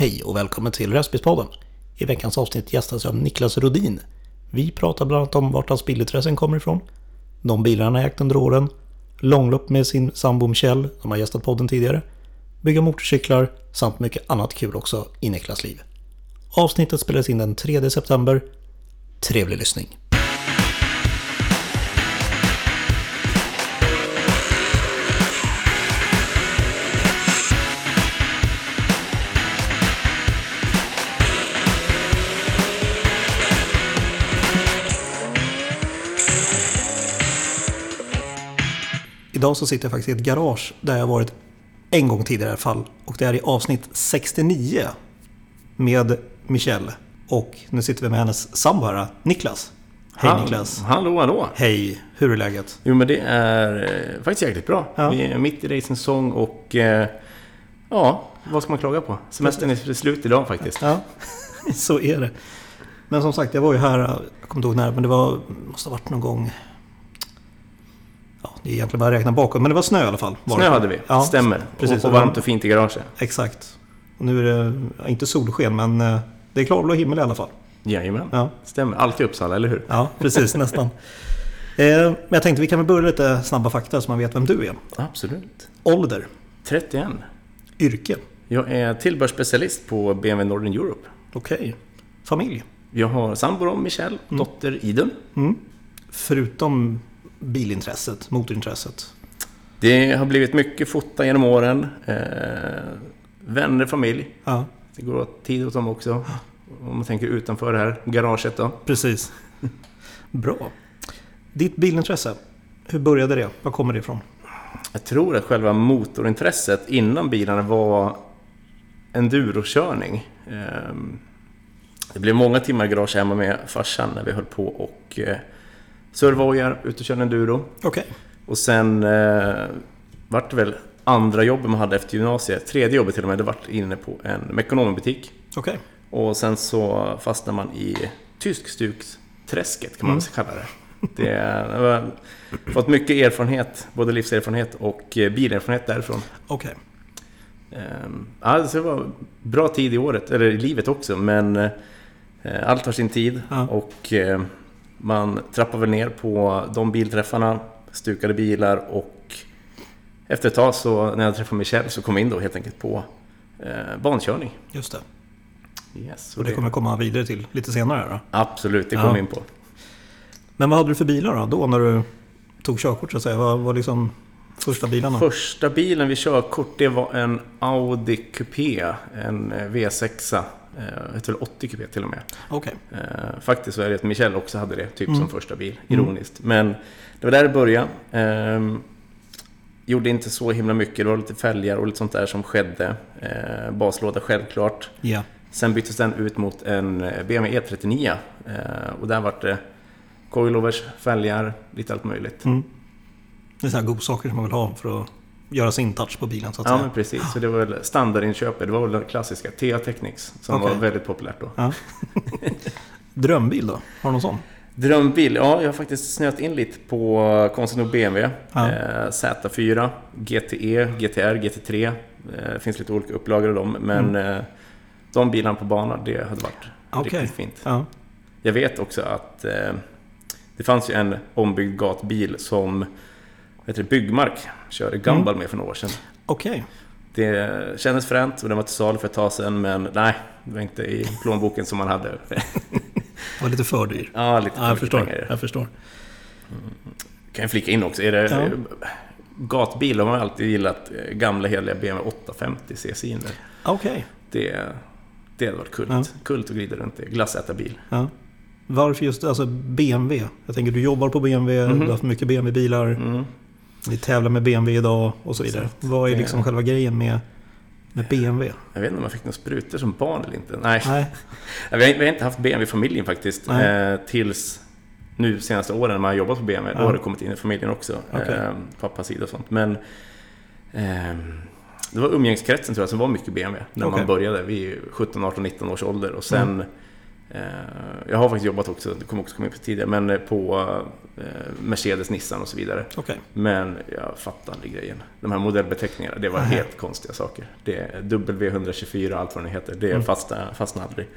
Hej och välkommen till Räspis-podden. I veckans avsnitt gästas jag av Niklas Rodin. Vi pratar bland annat om vart hans bilintressen kommer ifrån, de bilar han har ägt under åren, långlopp med sin sambo Michelle, som har gästat podden tidigare, bygga motorcyklar samt mycket annat kul också i Niklas liv. Avsnittet spelades in den 3 september. Trevlig lyssning. Idag så sitter jag faktiskt i ett garage där jag varit en gång tidigare i alla fall. Och det är i avsnitt 69 med Michelle. Och nu sitter vi med hennes sambo här, Niklas. Hej Hall- Niklas. Hallå, hallå. Hej, hur är läget? Jo, men det är eh, faktiskt jäkligt bra. Ja. Vi är mitt i racingsäsong och eh, ja, vad ska man klaga på? Semestern är slut idag faktiskt. Ja, så är det. Men som sagt, jag var ju här, jag kommer inte ihåg när, men det var, måste ha varit någon gång... Ja, det är egentligen bara att räkna bakåt, men det var snö i alla fall. Snö det. hade vi, Ja, stämmer. precis. Och, och varmt och fint i garaget. Exakt. Och nu är det, inte solsken, men eh, det är klarblå himmel i alla fall. Jajamän, Ja, stämmer. Allt i Uppsala, eller hur? ja precis, nästan. Eh, men jag tänkte vi kan väl börja lite snabba fakta så man vet vem du är. Absolut. Ålder, 31. yrke, Jag är tillbehörsspecialist på BMW Northern Europe. okej. Familj, Jag har sambo Michelle, dotter Idun. mm. förutom bilintresset, motorintresset. Det har blivit mycket fota genom åren. Eh, vänner, familj. Ja, Det går åt tid åt dem också. Om man tänker utanför det här garaget då. precis. Bra. Ditt bilintresse, hur började det? Var kommer det ifrån? Jag tror att själva motorintresset innan bilarna var endurokörning. Ehm, Det blev många timmar i garage hemma med farsan när vi höll på och servojar, ut och körde enduro. Okej. Och sen eh, vart det väl andra jobbet man hade efter gymnasiet, tredje jobbet till och med, det vart inne på en Mekonomenbutik. Okej. Och sen så fastnar man i tyskstuksträsket kan man Mm. kalla det. Det har fått mycket erfarenhet, både livserfarenhet och eh, bilerfarenhet därifrån. Okej. Ehm, Ja, så det var bra tid i året, eller i livet också, men eh, allt har sin tid. Ja. Och eh, man trappar väl ner på de bilträffarna, stukade bilar och efter ett tag så när jag träffade Michelle så kom jag in då helt enkelt på eh, bankörning. Just det. Yes, Och det kommer jag komma vidare till lite senare då. Absolut, det Ja. kom vi in på. Men vad hade du för bilar då, då när du tog körkort så att säga? Vad var liksom första bilarna? Första bilen vid körkort, det var en Audi Coupé, en eh, V6. Eh, heter väl 80 Coupé till och med. Okej. Eh, faktiskt så är det att Michelle också hade det, typ Mm. som första bil. Ironiskt. Men det var där det började. Ehm, gjorde inte så himla mycket, det var lite fälgar och lite sånt där som skedde. Eh, baslåda självklart. Ja. Sen byttes den ut mot en BMW E39. Eh, och där vart det coilovers, fälgar, lite allt möjligt. Mm. Det är sådana godsaker som man vill ha för att göra sin touch på bilen så att Ja, säga. men precis. Så det var väl standardinköpet. Det var väl det klassiska. TA Technics, som Okej. var väldigt populärt då. Ja. Drömbil då? Har du någon sån? Drömbil? Ja, jag har faktiskt snöat in lite på konstigt nog BMW. Ja. Eh, Z4, GTE, GTR, GT3. Eh, det finns lite olika upplagor av dem, men eh, de bilarna på banan, det hade varit Mm. Okej. riktigt fint. Ja. Jag vet också att eh, det fanns ju en ombyggd gatbil som heter Byggmark körde Gumball Mm. med för några år sedan. Okej. Det kändes fränt och den var till salu för ett tag sedan, men nej, det var inte i plånboken som man hade. Var lite för dyr. ja, lite Ja, för jag mycket förstår. pengar. Jag förstår. Kan jag flika in också, är det Ja. gatbil har man alltid gillat eh, gamla heliga BMW 850 cc in Okej. det, det hade varit kult. Ja. Kult att glida runt i, glassätarbil. Ja. Varför just alltså BMW? Jag tänker du jobbar på BMW, Mhm. du har haft mycket BMW-bilar, Mm. Ni tävlar med BMW idag och så vidare. Exakt. Vad är liksom själva grejen med, med BMW? Jag vet inte om jag fick några sprutor som barn eller inte. Nej, Nej. vi, har, vi inte haft BMW i familjen faktiskt. Eh, tills nu senaste åren när man har jobbat på BMW. Då Ja. har det kommit in i familjen också. Okej. Eh, pappas sida och sånt. Men ehm, det var umgängskretsen tror jag som var mycket BMW. När Okej. man började vid 17, 18, 19 års ålder. Och sen Eh, jag har faktiskt jobbat också, det kommer också komma in på tidigare, men eh, på eh, Mercedes, Nissan och så vidare. Okej. Men jag fattar aldrig grejen. De här modellbeteckningarna, det var Nej. helt konstiga saker. Det är W124 och allt vad det heter. Det Mm. fastnar aldrig.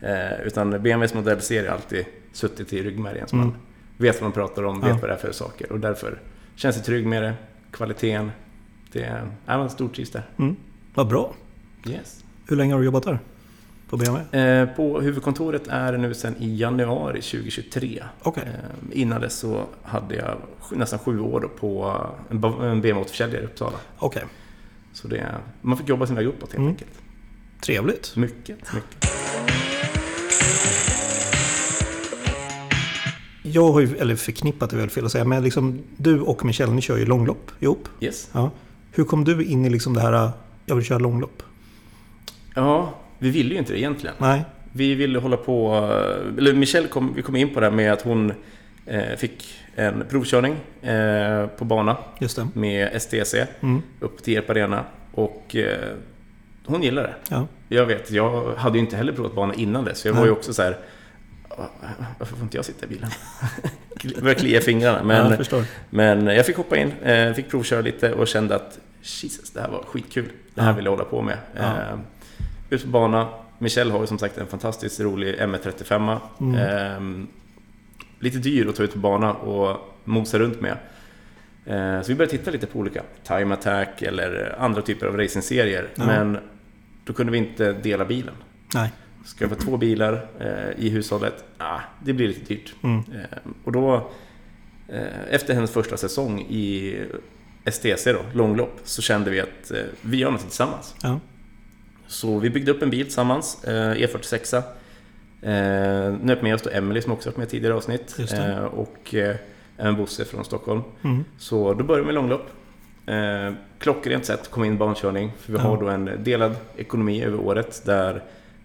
Eh, utan BMWs modellserie har alltid suttit i ryggmärgen. Så Mm. man vet vad man pratar om, vet Ja. vad det är för saker. Och därför känns det trygg med det. Kvaliteten. Det är, är man stortrivs där. Mm. Vad bra. Yes. Hur länge har du jobbat där? På BMW? Eh, på huvudkontoret är det nu sedan i januari 2023. Okej. Eh, innan dess så hade jag nästan sju år på en BMW-återförsäljare i Uppsala. Okej. Så det, man fick jobba sin väg uppåt helt Mm. enkelt. Trevligt. Mycket, mycket. Jag har ju, eller förknippat är väl fel att säga, men liksom du och Michelle, ni kör ju långlopp ihop. Yes. Ja. Hur kom du in i liksom det här, jag vill köra långlopp? Ja, vi ville ju inte det egentligen. Nej. Vi ville hålla på... Eller Michelle kom, vi kom in på det här med att hon eh, fick en provkörning eh, på bana det. med STC Mm. upp till Erp Arena. Och eh, hon gillade det. Ja. Jag vet, jag hade ju inte heller provat bana innan dess. Så jag var Nej. ju också så här... Varför får inte jag sitta i bilen? Började klia fingrarna. ja, Men, jag men jag fick hoppa in, eh, fick provköra lite och kände att Jesus, det här var skitkul. Det här Ja. vill jag hålla på med. Ja. Ut på bana. Michelle har ju som sagt en fantastiskt rolig M35. Mm. Eh, lite dyr att ta ut på bana och mosa runt med. Eh, så vi började titta lite på olika Time Attack eller andra typer av racingserier. Ja. Men då kunde vi inte dela bilen. Nej. Ska jag få två bilar eh, i hushållet? Ah, det blir lite dyrt. Mm. Eh, och då, eh, efter hennes första säsong i STC då, långlopp, så kände vi att eh, vi gör något tillsammans. Ja. Så vi byggde upp en bil tillsammans, eh, E46. Eh, nöp med oss då Emily som också varit med i tidigare avsnitt. Eh, och även Bosse från Stockholm. Mm. Så då började vi med långlopp. Eh, klockrent sätt kom in bankörning. För vi Ja. har då en delad ekonomi över året där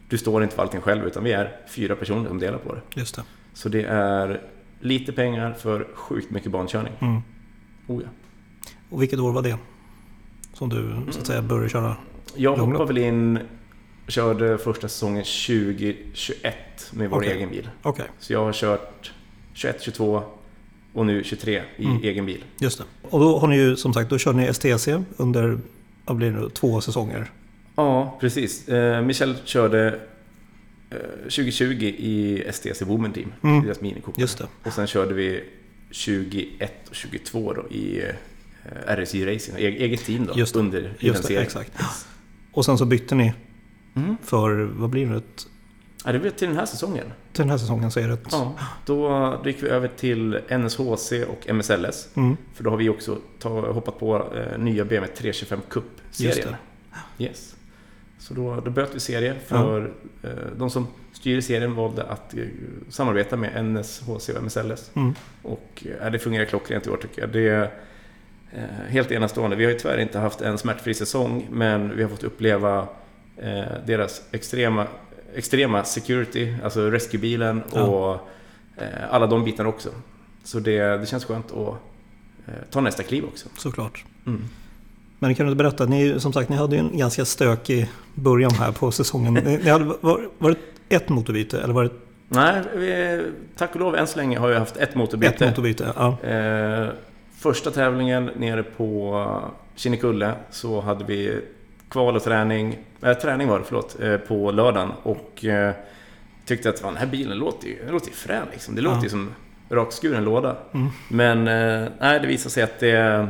du står inte för allting själv utan vi är fyra personer som delar på det. Just det. Så det är lite pengar för sjukt mycket bankörning. Mm. Oh ja. Och vilket år var det? Som du så att säga började köra? Jag Långlopp. hoppade väl in och körde första säsongen 2021 med vår Okej. egen bil. Okej, Så jag har kört 21, 22 och nu 23 i Mm. egen bil. just det. Och då har ni ju som sagt, då kör ni STC under, vad blir det, två säsonger? Ja, precis. Eh, Michel körde eh, 2020 i STC Women Team, Mm. deras minikopar. Just det. Och sen körde vi 21 och 22 då i eh, RSJ Racing, e- eget team då, Just under Just det, exakt. Och sen så bytte ni Mm. för, vad blir det, Ja, det blev till den här säsongen. till den här säsongen så är det ett... Ja, då, då gick vi över till NSHC och MSLS. Mm. För då har vi också ta, hoppat på eh, nya BMW 325 Just Cup-serien. Yes. Så då, då böt vi serie för eh, de som styr serien valde att eh, samarbeta med NSHC och MSLS. Mm. Och eh, det fungerar klockrent i år tycker jag. Det helt enastående. Vi har ju tyvärr inte haft en smärtfri säsong men vi har fått uppleva eh, deras extrema, extrema security, alltså rescuebilen Ja. och eh, alla de bitarna också. Så det, det känns skönt att eh, ta nästa kliv också. Såklart. Mm. Men kan du berätta, ni, som sagt, ni hade ju en ganska stökig början här på säsongen. Ni, ni hade, var, var det ett motorbyte eller var det Nej, vi, tack och lov än så länge har jag haft ett motorbyte. ett motorbyte? Ja. Eh, första tävlingen nere på Kinnekulle så hade vi kval och träning, äh, träning var det, förlåt, eh, på lördagen och eh, tyckte att fan, den här bilen låter ju, den låter ju frän liksom. Det låter Ja. ju som rakskuren låda. Mm. Men eh, nej, det visade sig att det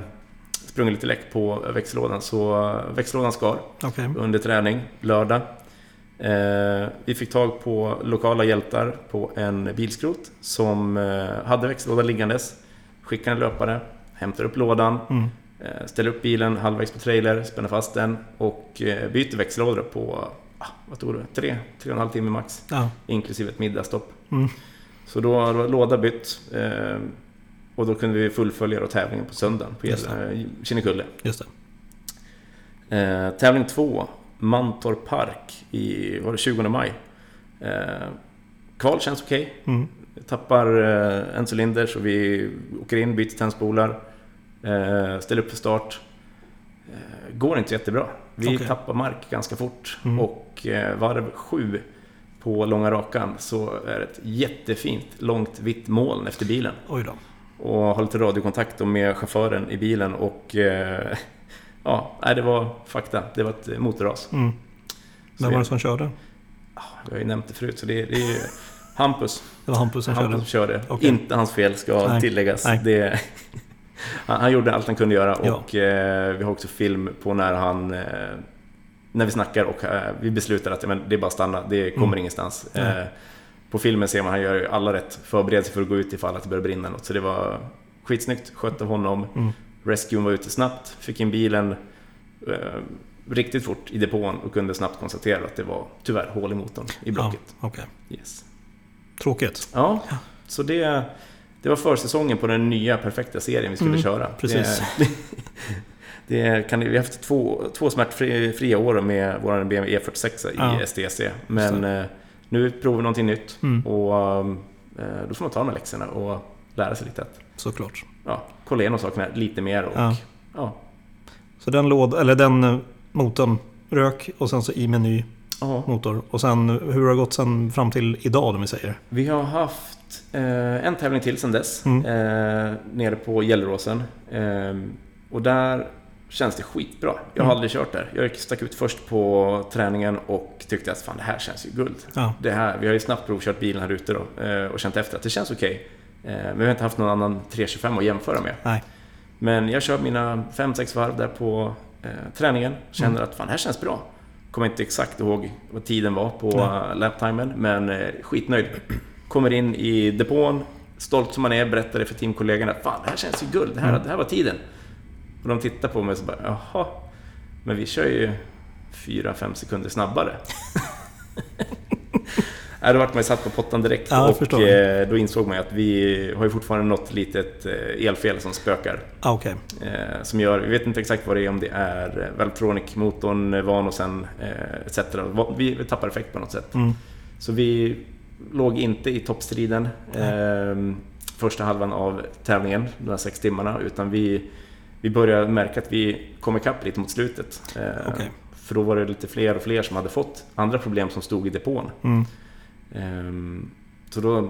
sprungit lite läck på växellådan så växellådan skar Okej. under träning lördag. Eh, vi fick tag på lokala hjältar på en bilskrot som eh, hade växellåda liggandes. Skickade en löpare, hämtar upp lådan, Mm. eh, ställer upp bilen halvvägs på trailer, spänner fast den och eh, byter växellådor på, ah, vad tog det, tre, tre och en halv timme max. Ja. Inklusive ett middagsstopp. Mm. Så då var låda bytt. Eh, och då kunde vi fullfölja då tävlingen på söndagen på Kinnekulle. Just det. Eh, tävling 2, Mantorp Park i var det 20 maj. Eh, kval känns okej. Mm. Tappar eh, en cylinder så vi åker in, byter tändspolar. Eh, ställer upp för start. Eh, går inte jättebra. Vi Okej. tappar mark ganska fort. Mm. Och eh, varv 7 på långa rakan så är det ett jättefint långt vitt moln efter bilen. Oj då. Och har lite radiokontakt med chauffören i bilen och eh, ja, det var fakta. Det var ett motorras. Mm. Vem var det som körde? Jag har ju nämnt det förut, så det, det är ju Hampus. Det var Hampus som Hampus som körde. körde. Okej. Inte hans fel ska Nej. tilläggas. Nej. Det, han, han gjorde allt han kunde göra Ja. och eh, vi har också film på när han eh, när vi snackar och eh, vi beslutar att ja, men, det är bara att stanna, det kommer Mm. ingenstans. Eh, på filmen ser man han gör alla rätt förberedelser för att gå ut ifall att det börjar brinna något. Så det var skitsnyggt, skött av honom. Mm. Rescuen var ute snabbt, fick in bilen eh, riktigt fort i depån och kunde snabbt konstatera att det var tyvärr hål i motorn i Ja, blocket. okej. Yes. Tråkigt. Ja, så det, det var försäsongen på den nya perfekta serien vi skulle Mm, köra. precis. Det, det kan, vi har haft två, två smärtfria år med vår BMW E46 i Ja. STC. Men eh, nu provar vi någonting nytt Mm. och eh, då får man ta de här läxorna och lära sig lite Såklart. ja, kolla igenom sakerna lite mer. Och, Ja. ja. Så den låd, eller den eh, motorn rök och sen så i med Ja. motor. Och sen hur har det gått sen fram till idag om vi säger? Vi har haft eh, en tävling till sedan dess, Mm. eh, nere på Gelleråsen. Eh, och där känns det skitbra. Jag har Mm. aldrig kört där. Jag stack ut först på träningen och tyckte att fan, det här känns ju guld. Ja, Det här, vi har ju snabbt provkört bilen här ute då, eh, och känt efter att det känns okej. Eh, men vi har inte haft någon annan 325 att jämföra med. nej. Men jag kör mina 5-6 varv där på eh, träningen. Känner Mm. att fan, det här känns bra. Kommer inte exakt ihåg vad tiden var på Nej. laptimen, men eh, skitnöjd. Kommer in i depån, stolt som man är, berättar det för teamkollegorna. Fan, det här känns ju guld. Det här, Mm. det här var tiden. Och de tittar på mig och så bara, jaha. Men vi kör ju 4-5 sekunder snabbare. Nej, då vart man ju satt på pottan direkt Ja, och eh, då insåg man ju att vi har ju fortfarande något litet eh, elfel som spökar. Ah, okej. Eh, som gör, vi vet inte exakt vad det är, om det är eh, Valtronic-motorn, eh, Vanosen eh, etc. Vi, vi tappar effekt på något sätt. Mm. Så vi låg inte i toppstriden eh, första halvan av tävlingen, de här sex timmarna, utan vi, vi började märka att vi kom ikapp lite mot slutet. Eh, Okej. För då var det lite fler och fler som hade fått andra problem som stod i depån. Mm. Ehm, Så då,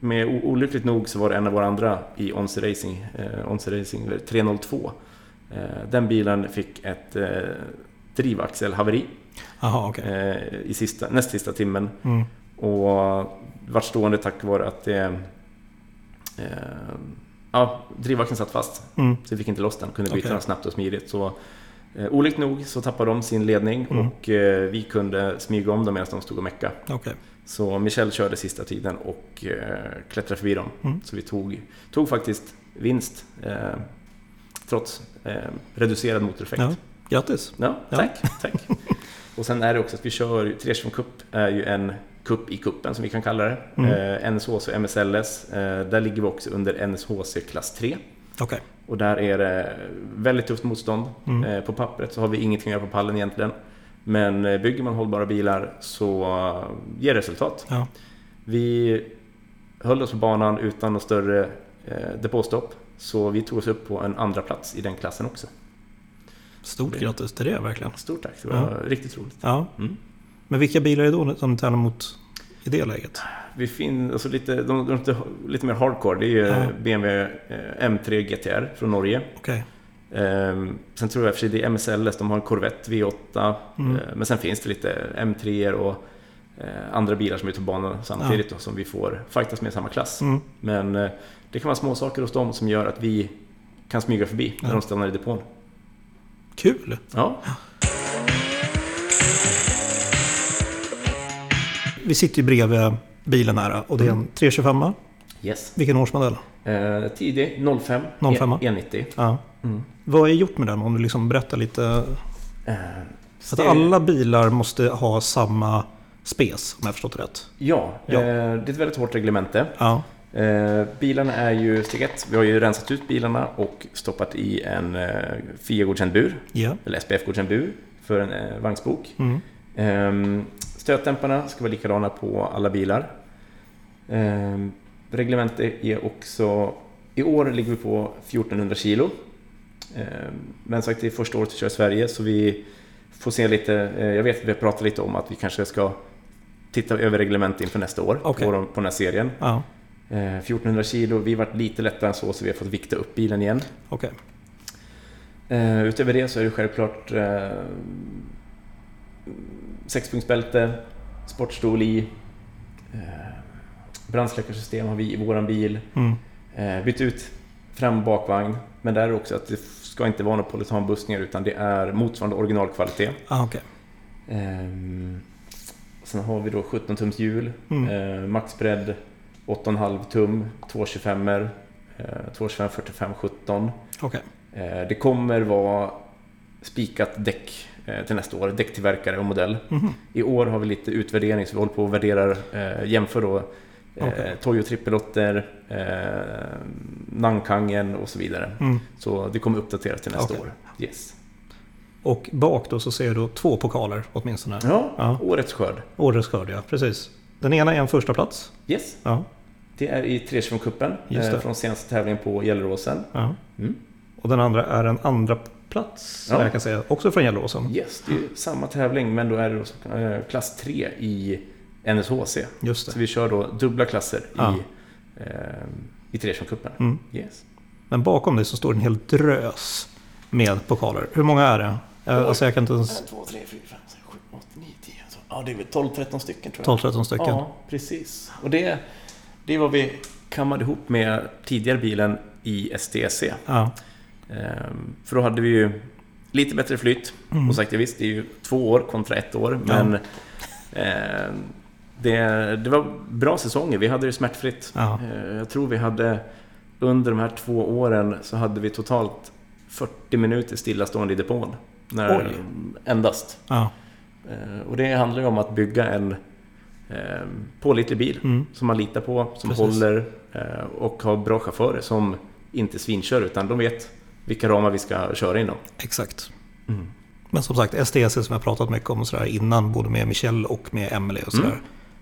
med olyckligt nog så var det en av våra andra i Onse Racing, eh, Onse Racing 302. Eh, Den bilen fick ett eh, drivaxelhaveri Jaha, okej. eh, i sista, näst sista timmen. Mm. Och vart stående tack vare att det... Eh, ja, drivaxeln satt fast. Mm. Så vi fick inte loss den, kunde byta Okej. den snabbt och smidigt. Så, eh, olyckligt nog så tappade de sin ledning Mm. och eh, vi kunde smyga om dem medan de stod och meckade. Okej. Så Michel körde sista tiden och eh, klättrade förbi dem. Mm. Så vi tog, tog faktiskt vinst eh, trots eh, reducerad motoreffekt. Ja, grattis. Ja, Ja. tack, tack. Och sen är det också att vi kör, 325 Cup är ju en cup i kuppen som vi kan kalla det. Mm. Eh, NSHC och MSLS, eh, där ligger vi också under NSHC klass 3. Okej. Och där är det väldigt tufft motstånd. Mm. Eh, på pappret så har vi ingenting att göra på pallen egentligen. Men eh, bygger man hållbara bilar så eh, ger det resultat. Ja. Vi höll oss på banan utan något större eh, depåstopp. Så vi tog oss upp på en andra plats i den klassen också. Stort Det- grattis till det verkligen. Stort tack, det var riktigt roligt. Ja. Mm. Men vilka bilar är det då som tävlar mot i det läget? Vi finner alltså lite, de, de, de, lite mer hardcore. Det är ju Ja. BMW eh, M3 GTR från Norge. Okej. Ehm, sen tror jag för sig det är MSLS, de har en Corvette V8. Mm. Eh, men sen finns det lite M3 och eh, andra bilar som är ute på banan samtidigt då, som vi får fightas med i samma klass. Mm. Men eh, det kan vara små saker hos dem som gör att vi kan smyga förbi när Ja. de stannar i depån. Kul! Ja, Vi sitter ju bredvid bilen här och det är en 325. Yes. Vilken årsmodell? Eh, tidig, 05, 05. E- E90. Ja. Mm. Vad är gjort med den om du liksom berättar lite? Eh, Att alla bilar måste ha samma spes om jag förstått det rätt. Ja, Ja. Eh, det är ett väldigt hårt reglemente. Ja. Eh, bilarna är ju steg ett. Vi har ju rensat ut bilarna och stoppat i en eh, FIA-godkänd bur, Ja. eller SPF-godkänd bur, för en eh, vagnsbok. Mm. Eh, stötdämparna ska vara likadana på alla bilar. Reglementet är också... I år ligger vi på 1400 kilo. Eh, men sagt, det är första året vi kör i Sverige så vi får se lite... Eh, jag vet att vi har pratat lite om att vi kanske ska tittar över reglement inför nästa år Okej. på, på den här serien. Ja, Eh, 1400 kilo, vi varit lite lättare än så så vi har fått vikta upp bilen igen. okej. Eh, utöver det så är det självklart sexpunktsbälte, sportstol i, brandsläckarsystem har vi i våran bil. Mm. Eh, bytt ut fram och bakvagn, men där är också att det ska inte vara några polytanbussningar utan det är motsvarande originalkvalitet. Ah, okej. Ehm, sen har vi då 17 tums hjul, Mm. eh, maxbredd 8,5 tum, 225 er eh, 225 45 17. Okej. Eh, det kommer vara spikat däck eh, till nästa år, däcktillverkare och modell. Mhm. I år har vi lite utvärdering så vi håller på och värderar, jämför då eh, Okej. Toyo trippelotter, eh, Nankangen och så vidare. Mm. Så det kommer uppdateras till nästa Okej. år. Yes. Och bak då så ser då två pokaler åtminstone. Ja, Ja. årets skörd. Årets skörd, ja. Precis. Den ena är en första plats. Yes. Ja. Det är i 325-cupen Just det. eh, från senaste tävlingen på Gelleråsen. ja. Mm. Och den andra är en andra plats, Ja. jag kan säga. Också från Gelleråsen. Yes, det är ju samma tävling men då är det eh, klass 3 i NSHC. Just Så det. vi kör då dubbla klasser Ja. i, eh, i 325-cupen. Mm. Yes. Men bakom dig så står en hel drös med pokaler. Hur många är det? Eh, Alltså jag kan inte ens... 2, 3, 4, 5, 6, 7, 8, 9, 10. Ja, det är väl 12-13 stycken tror jag. 12-13 stycken. Ja, precis. Och det, det är vad vi kammade ihop med tidigare bilen i STC. Ja. Ehm, för då hade vi ju lite bättre flyt. Mm. Och sagt, ja, visst, det är ju två år kontra ett år. Men ehm, det, det var bra säsonger. Vi hade det smärtfritt. Ja. Eh, jag tror vi hade under de här två åren så hade vi totalt 40 minuter stillastående i depån. När, Oj. endast. Ja. Eh, och det handlar ju om att bygga en eh, pålitlig bil Mm. som man litar på, som Precis. håller eh, och har bra chaufförer som inte svinkör utan de vet vilka ramar vi ska köra inom. Exakt. Men som sagt, STC som jag pratat mycket om sådär innan, både med Michelle och med Emily och sådär. Mm.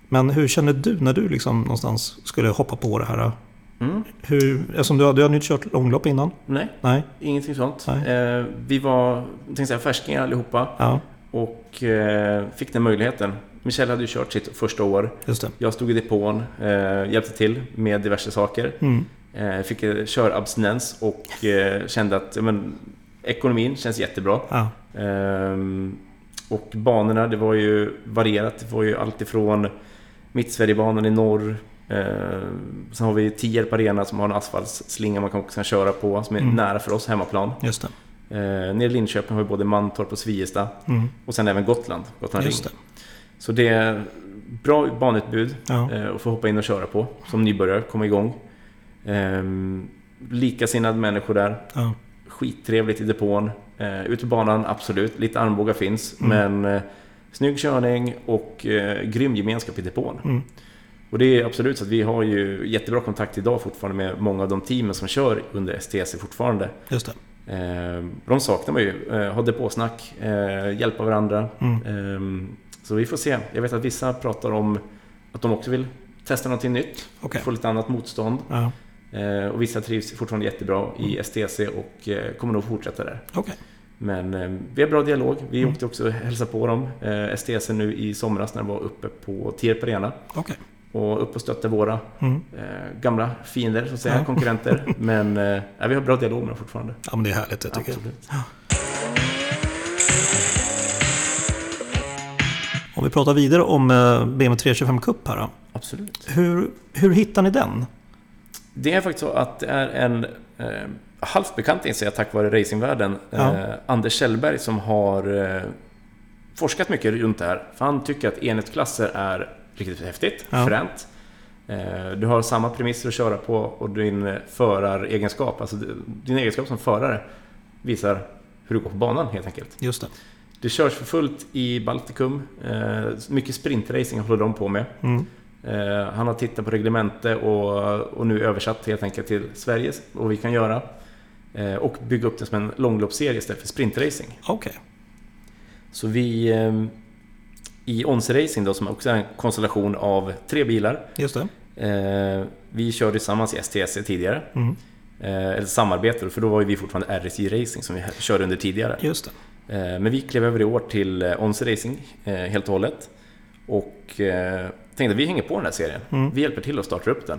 Men hur känner du när du liksom någonstans skulle hoppa på det här? Mm. Hur, eftersom du, du har ju inte kört långlopp innan? Nej, Nej? ingenting sånt. Nej. Eh, vi var tänkte säga, färskingar allihopa Ja, och eh, fick den möjligheten. Michelle hade ju kört sitt första år. Jag stod i depån, eh, hjälpte till med diverse saker. Mm. Eh, fick eh, körabstinens och eh, kände att men, ekonomin känns jättebra. Ja, Ehm, och banorna, det var ju varierat. Det var ju alltifrån Mittsverigebanan i norr. Ehm, sen har vi Tierp Arena som har en asfaltsslinga man kan också köra på som är Mm. nära för oss, hemmaplan. just det. Ehm, nere i Linköping har vi både Mantorp och Sviesta. Mm. Och sen även Gotland, Gotland Just det. Ring. Så det är bra banutbud Ja. eh, att få hoppa in och köra på som nybörjare, komma igång. Ehm, likasinnade människor där. Ja. Skittrevligt i depån. Eh, ute på banan, absolut. Lite armbågar finns. Mm. Men eh, snygg körning och eh, grym gemenskap i depån. Mm. Och det är absolut så att vi har ju jättebra kontakt idag fortfarande med många av de teamen som kör under STC fortfarande. Just det. Eh, de saknar man ju. Eh, ha depåsnack, eh, hjälpa varandra. Mm. Eh, så vi får se. Jag vet att vissa pratar om att de också vill testa någonting nytt. Okej. Få lite annat motstånd. Ja. Eh, och vissa trivs fortfarande jättebra i STC och eh, kommer nog fortsätta där. Okej. Men eh, vi har bra dialog. Vi Mm. åkte också och hälsade på dem, eh, STC nu i somras när de var uppe på Tierp Arena. Okej. Och upp och stötte våra Mm. eh, gamla fiender, så att säga, Ja. konkurrenter. Men eh, vi har bra dialog med dem fortfarande. Ja, men det är härligt det tycker jag. Om vi pratar vidare om eh, BMW 325 Cup här då. Absolut. Hur, hur hittar ni den? Det är faktiskt så att det är en eh, halvt bekant inser jag tack vare racingvärlden. Ja. Eh, Anders Kjellberg som har eh, forskat mycket runt det här. För han tycker att enhetsklasser är riktigt häftigt, Ja. fränt. Eh, du har samma premisser att köra på och din föraregenskap, alltså din egenskap som förare visar hur du går på banan helt enkelt. Just det. Det körs för fullt i Baltikum. Eh, mycket sprintracing håller de på med. Mm. Eh, han har tittat på reglemente och, och nu översatt helt enkelt till Sverige vad vi kan göra. Eh, och bygga upp det som en långloppsserie istället för sprintracing. Okej. Så vi eh, i Once Racing då som också är en konstellation av tre bilar. Just det. Eh, vi körde tillsammans i STC tidigare. Mm. Eh, eller samarbetade, för då var vi fortfarande RSJ Racing som vi körde under tidigare. Just det. Men vi klev över i år till Once Racing helt och hållet. Och tänkte att vi hänger på den här serien. Mm. Vi hjälper till att starta upp den.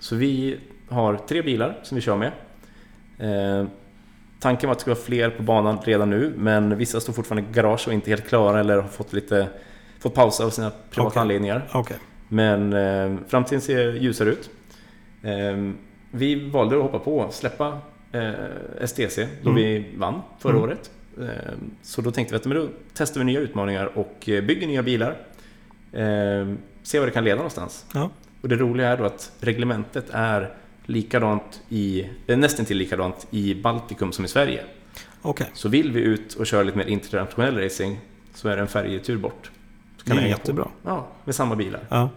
Så vi har tre bilar som vi kör med. Eh, tanken var att det skulle vara fler på banan redan nu, men vissa står fortfarande i garage och inte helt klara eller har fått lite fått pausa av sina privata Okej. anledningar. Okej. Men eh, framtiden ser ljusare ut. Eh, vi valde att hoppa på, släppa eh, STC då Mm. vi vann förra Mm. året. Eh, så då tänkte vi att men då testar vi nya utmaningar och eh, bygger nya bilar. Eh, se vad det kan leda någonstans. Ja. Och det roliga är då att reglementet är likadant i, eh, nästan till likadant i Baltikum som i Sverige. Okej. Så vill vi ut och köra lite mer internationell racing så är det en färjetur bort. Så Det är på. jättebra. Ja, med samma bilar. Ja.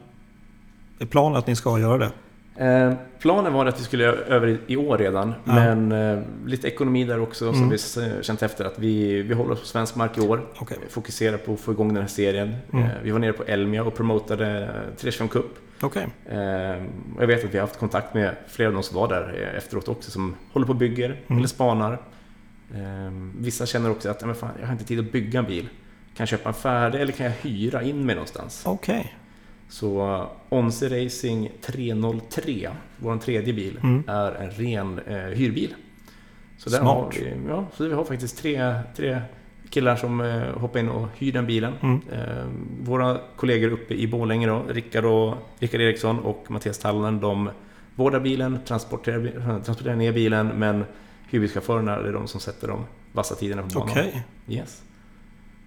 Är planen att ni ska göra det? Eh, planen var att vi skulle över i- år redan, Ja. men eh, lite ekonomi där också, så Mm. vi s- känt efter att vi, vi håller oss på svensk mark i år. Okej. Fokuserar på att få igång den här serien. Mm. Eh, vi var nere på Elmia och promotade eh, 325 Cup. Okej. Eh, och jag vet att vi har haft kontakt med flera av de som var där eh, efteråt också, som håller på och bygger Mm. eller spanar. Eh, vissa känner också att "Ja, men fan, jag har inte tid att bygga en bil. Kan jag köpa en färdig eller kan jag hyra in mig någonstans? Okej. Så Onze Racing 303, vår tredje bil, Mm. är en ren eh, hyrbil. Så där Smart. har vi, ja, så vi har faktiskt tre, tre killar som eh, hoppar in och hyr den bilen. Mm. Eh, våra kollegor uppe i Borlänge då, Rickard, och, Rickard Eriksson och Mattias Tallinen, de vårdar bilen, transporterar, transporterar ner bilen, men hyrbilschaufförerna är de som sätter de vassa tiderna på banan. Okej. Yes.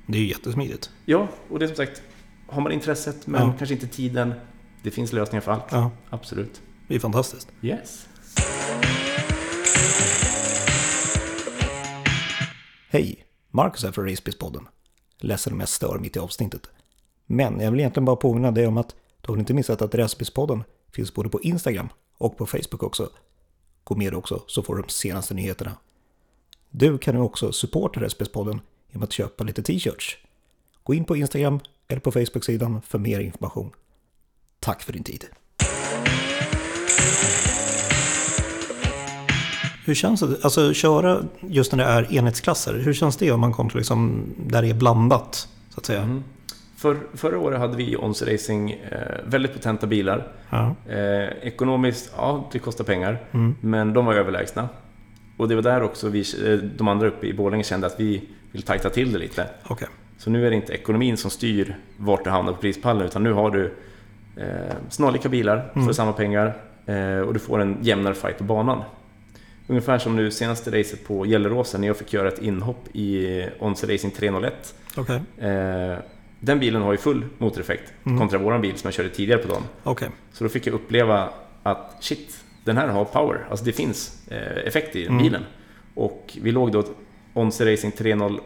Det är ju jättesmidigt. Ja, och det är som sagt, har man intresset men Ja. kanske inte tiden, det finns lösningar för allt. Ja. Absolut. Det är fantastiskt. Yes. Hej! Marcus här från Racebiz-podden. Ledsen om jag stör mitt i avsnittet. Men jag vill egentligen bara påminna dig om att du har inte missat att Racebiz-podden finns både på Instagram och på Facebook också. Gå med också så får du de senaste nyheterna. Du kan nu också supporta Racebiz-podden genom att köpa lite t-shirts. Gå in på Instagram eller på Facebook-sidan för mer information. Tack för din tid. Hur känns det? Alltså köra just när det är enhetsklasser, hur känns det om man kommer till liksom där det är blandat? Så att säga. Mm. För, förra året hade vi i Onze Racing eh, väldigt potenta bilar. Ja. Eh, ekonomiskt, ja det kostar pengar, Mm. men de var överlägsna. Och det var där också vi, eh, de andra uppe i Borlänge kände att vi vill tajta till det lite. Okej. Så nu är det inte ekonomin som styr vart du hamnar på prispallen, utan nu har du eh, snarlika bilar för Mm. samma pengar eh, och du får en jämnare fight på banan. Ungefär som nu senaste racet på Gelleråsen när jag fick göra ett inhopp i Onze Racing 301. Okej. Eh, den bilen har ju full motoreffekt Mm. kontra våran bil som jag körde tidigare på dagen. Okej. Så då fick jag uppleva att shit, den här har power. Alltså det finns eh, effekt i den Mm. bilen. Och vi låg då Onze Racing 301,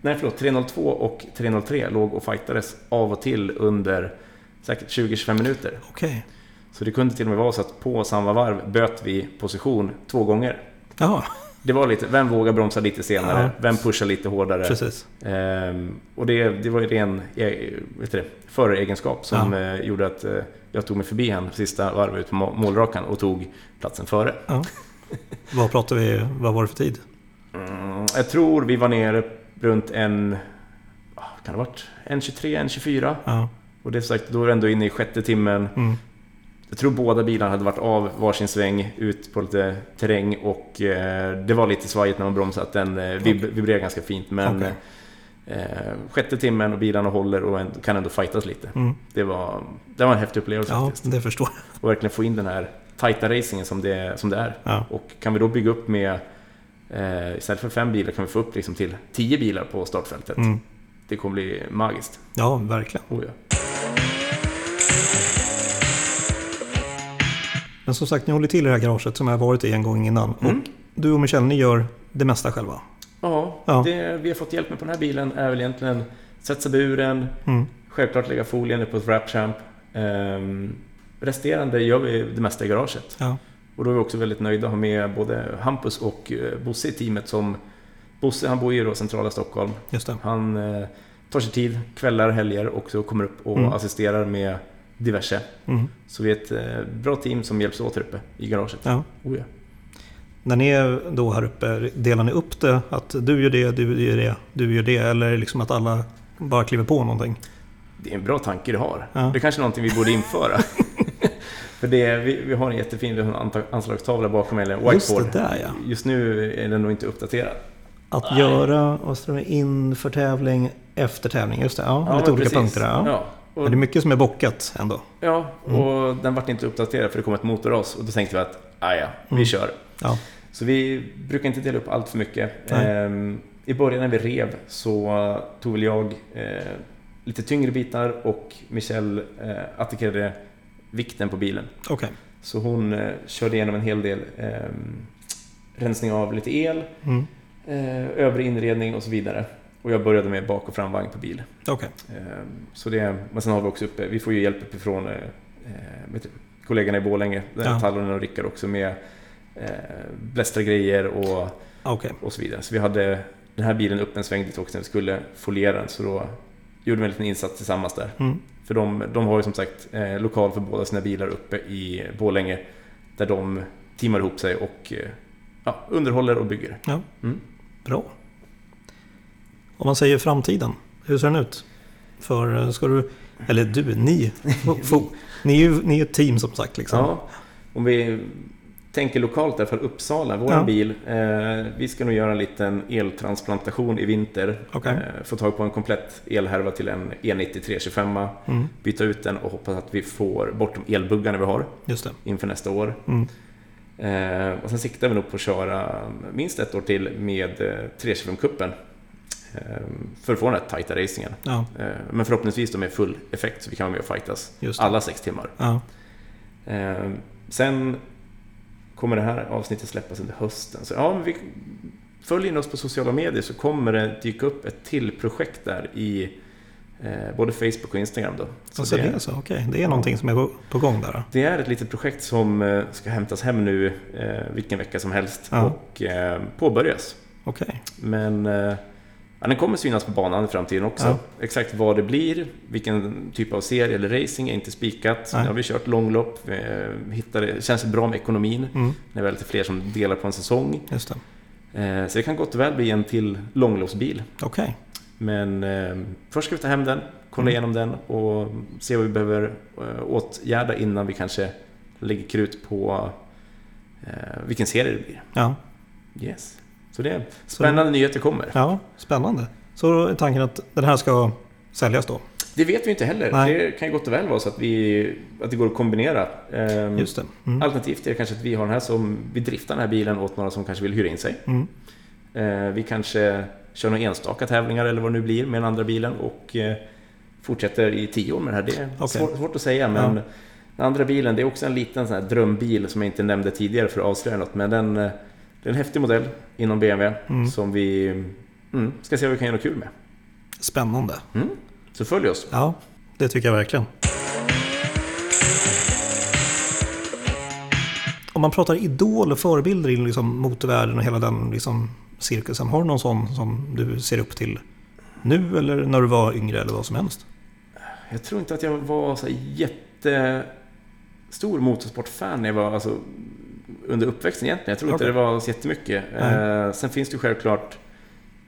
nej förlåt, 302 och 303 låg och fightades av och till under säkert 20-25 minuter. Okej. Så det kunde till och med vara så att på samma varv böt vi position två gånger. Jaha, Det var lite, vem vågar bromsa lite senare? Ja. Vem pushar lite hårdare? precis. Ehm, och det, det var ju ren e- vet du, det, som eh, gjorde att eh, jag tog mig förbi han sista varvet på må- målrakan och tog platsen före. Ja. vad pratar vi, vad var det för tid? Mm, jag tror vi var nere runt en... ah, Kan det ha varit? En 23, en 24. Ja. Och det sagt, då är det ändå inne i sjätte timmen. Mm. Jag tror båda bilarna hade varit av varsin sväng ut på lite terräng och eh, det var lite svajigt när man bromsade. Att den eh, vib- Okej. vibrerar ganska fint. Men Okej. eh, sjätte timmen och bilarna håller och en, kan ändå fightas lite. Mm. Det var, det var en häftig upplevelse Ja, faktiskt. det förstår jag. Och verkligen få in den här tajta racingen som det, som det är. Ja. Och kan vi då bygga upp med eh, Istället för fem bilar kan vi få upp liksom till tio bilar på startfältet. Mm. Det kommer bli magiskt. ja, verkligen. Oh, ja. Men som sagt, ni håller till i det här garaget som jag har varit i en gång innan. Mm. Och du och Michelle, ni gör det mesta själva. Ja, Ja. Det vi har fått hjälp med på den här bilen är väl egentligen sätta buren, Mm. självklart lägga folien på ett wrapchamp. Ehm, resterande gör vi det mesta i garaget. Ja. Och då är vi också väldigt nöjda att ha med både Hampus och eh, Bosse i teamet som Bosse han bor ju då centrala Stockholm. Han eh, tar sig tid, kvällar, helger och så kommer upp och Mm. assisterar med diverse. Mm. Så vi är ett eh, bra team som hjälps åt här uppe i garaget. Ja. Oh, ja. När ni är då här uppe, delar ni upp det? Att du gör det, du gör det, du gör det? Eller liksom att alla bara kliver på någonting? det är en bra tanke du har. Ja. Det är kanske är någonting vi borde införa. För det, vi, vi har en jättefin anslagstavla bakom mig, eller Just whiteboard. det där ja. Just nu är den nog inte uppdaterad. Att göra, vad står det, inför tävling, efter tävling. Just det, ja. Ja, lite olika precis. punkter där. Ja. Och, Men det är mycket som är bockat ändå. ja, Mm. och den vart inte uppdaterad för det kom ett motorras och då tänkte vi att, ah, ja, vi Mm. kör. Ja, Så vi brukar inte dela upp allt för mycket. Ehm, I början när vi rev så tog väl jag eh, lite tyngre bitar och Michelle eh, attackerade vikten på bilen. okej. Så hon eh, körde igenom en hel del ehm, rensning av lite el, Mm. eh, övre inredning och så vidare. Och jag började med bak och framvagn på bil. Okej. Ehm, så det, men sen har vi också uppe, vi får ju hjälp uppifrån eh, eh, du, kollegorna i Borlänge, Ja. Tallonen och Rickard också med eh, blästrargrejer och Okej. och så vidare. Så vi hade den här bilen upp en sväng dit också när vi skulle foliera den. Så då gjorde vi en liten insats tillsammans där. Mm. För de, de har ju som sagt eh, lokal för båda sina bilar uppe i Borlänge. Där de teamar ihop sig och eh, ja, underhåller och bygger. Ja. Mm. Bra. Om man säger framtiden, hur ser den ut? För eh, ska du, eller du, ni, ni är ju ni är ett team som sagt liksom. Ja, om vi tänker lokalt alla fall Uppsala, vår Ja. bil. Eh, vi ska nog göra en liten eltransplantation i vinter. Okej. Eh, få tag på en komplett elhärva till en E E90 325. Mm, Byta ut den och hoppas att vi får bort de elbuggarna vi har. just det. inför nästa år. Mm. Eh, och sen siktar vi nog på att köra minst ett år till med eh, 325-cupen. Eh, för att få den här tajta racingen. Ja, Eh, men förhoppningsvis då med full effekt så vi kan vara med och fightas det. alla sex timmar. Ja, Eh, sen kommer det här avsnittet släppas under hösten. Så ja, vi följer oss på sociala medier så kommer det dyka upp ett till projekt där i eh, både Facebook och Instagram. Då. så det är så. Okej, det är någonting som är på, gång där. då. Det är ett litet projekt som eh, ska hämtas hem nu eh, vilken vecka som helst Ja. och påbörjas. Okej, Men ja, den kommer synas på banan i framtiden också. Ja. Exakt vad det blir, vilken typ av serie eller racing är inte spikat. Nu har vi kört långlopp, eh, hittade, det känns bra med ekonomin mm, vi är lite fler som delar på en säsong. just det. Eh, så det kan gott och väl bli en till långloppsbil. Okej, Men eh, först ska vi ta hem den, kolla Mm. igenom den och se vad vi behöver eh, åtgärda innan vi kanske lägger krut på eh, vilken serie det blir. ja. Yes. Så det är spännande nyheter kommer. ja, spännande. Så är tanken att den här ska säljas då? Det vet vi inte heller. Nej. Det kan ju gott och väl vara så att, vi, att det går att kombinera. Eh, Just det. Mm. Alternativt är det kanske att vi har den här som vi driftar den här bilen åt några som kanske vill hyra in sig. Mm. Eh, vi kanske kör några enstaka tävlingar eller vad det nu blir med den andra bilen och eh, fortsätter i tio år med det här. Det är Okej. svårt, svårt att säga men Ja. den andra bilen det är också en liten sån drömbil som jag inte nämnde tidigare för att avslöja något. Men den, eh, det är en häftig modell inom BMW Mm. som vi mm, ska se vad vi kan göra kul med. Spännande. Mm. Så följ oss. Ja, det tycker jag verkligen. Om man pratar idol och förebilder i liksom motorvärlden och hela den liksom cirkusen. Har du någon sån som du ser upp till nu eller när du var yngre eller vad som helst? Jag tror inte att jag var så jättestor motorsportfan när jag var alltså, under uppväxten egentligen. Jag tror inte Okej. det var så jättemycket. Eh, sen finns det ju självklart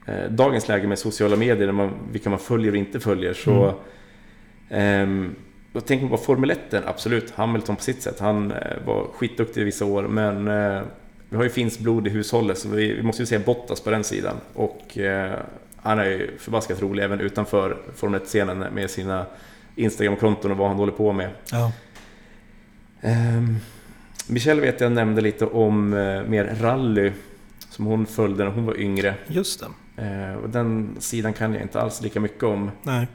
eh, dagens läge med sociala medier, där man, vilka man följer och inte följer. Så, ehm, då tänker man på Formel 1, absolut. Hamilton på sitt sätt. Han eh, var skitduktig i vissa år, men eh, vi har ju finskt blod i hushållet, så vi, vi måste ju säga Bottas på den sidan. Och eh, han är ju förbaskat rolig även utanför Formel 1-scenen med sina Instagram-konton och vad han håller på med. Ja, Ehm, Michelle vet jag nämnde lite om eh, mer rally som hon följde när hon var yngre. just det. Eh, och den sidan kan jag inte alls lika mycket om. Nej.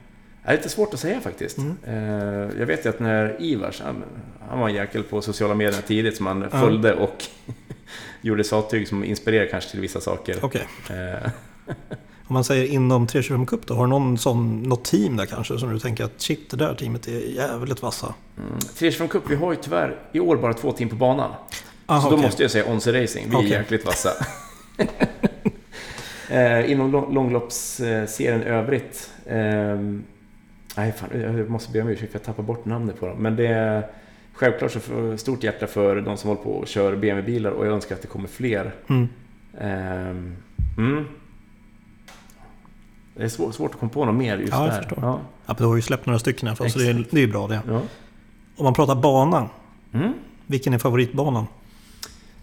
Det är lite svårt att säga faktiskt. Mm. Eh, jag vet ju att när Ivars, han, han var en jäkel på sociala medier tidigt som han Ja. följde och gjorde sattyg som inspirerade kanske till vissa saker. Okej. Om man säger inom 325 Cup då, har du någon sån, något team där kanske som du tänker att shit, det där teamet är jävligt vassa? mm. 325 Cup, vi har ju tyvärr i år bara två team på banan. Aha, så då okej. måste jag säga Onze Racing, vi är Okej. jäkligt vassa. eh, inom lång- långloppsserien övrigt. Eh, nej, fan, jag måste be om ursäkt för jag tappar bort namnet på dem. Men det är självklart så stort hjärta för de som håller på och kör BMW-bilar och jag önskar att det kommer fler. Mm. Eh, mm. Det är svårt, svårt att komma på något mer just Ja, jag där. förstår. Ja. Ja, du har ju släppt några stycken här för oss, så det är, Exakt. det är ju bra det. Ja. Om man pratar bana, Mm. vilken är favoritbanan?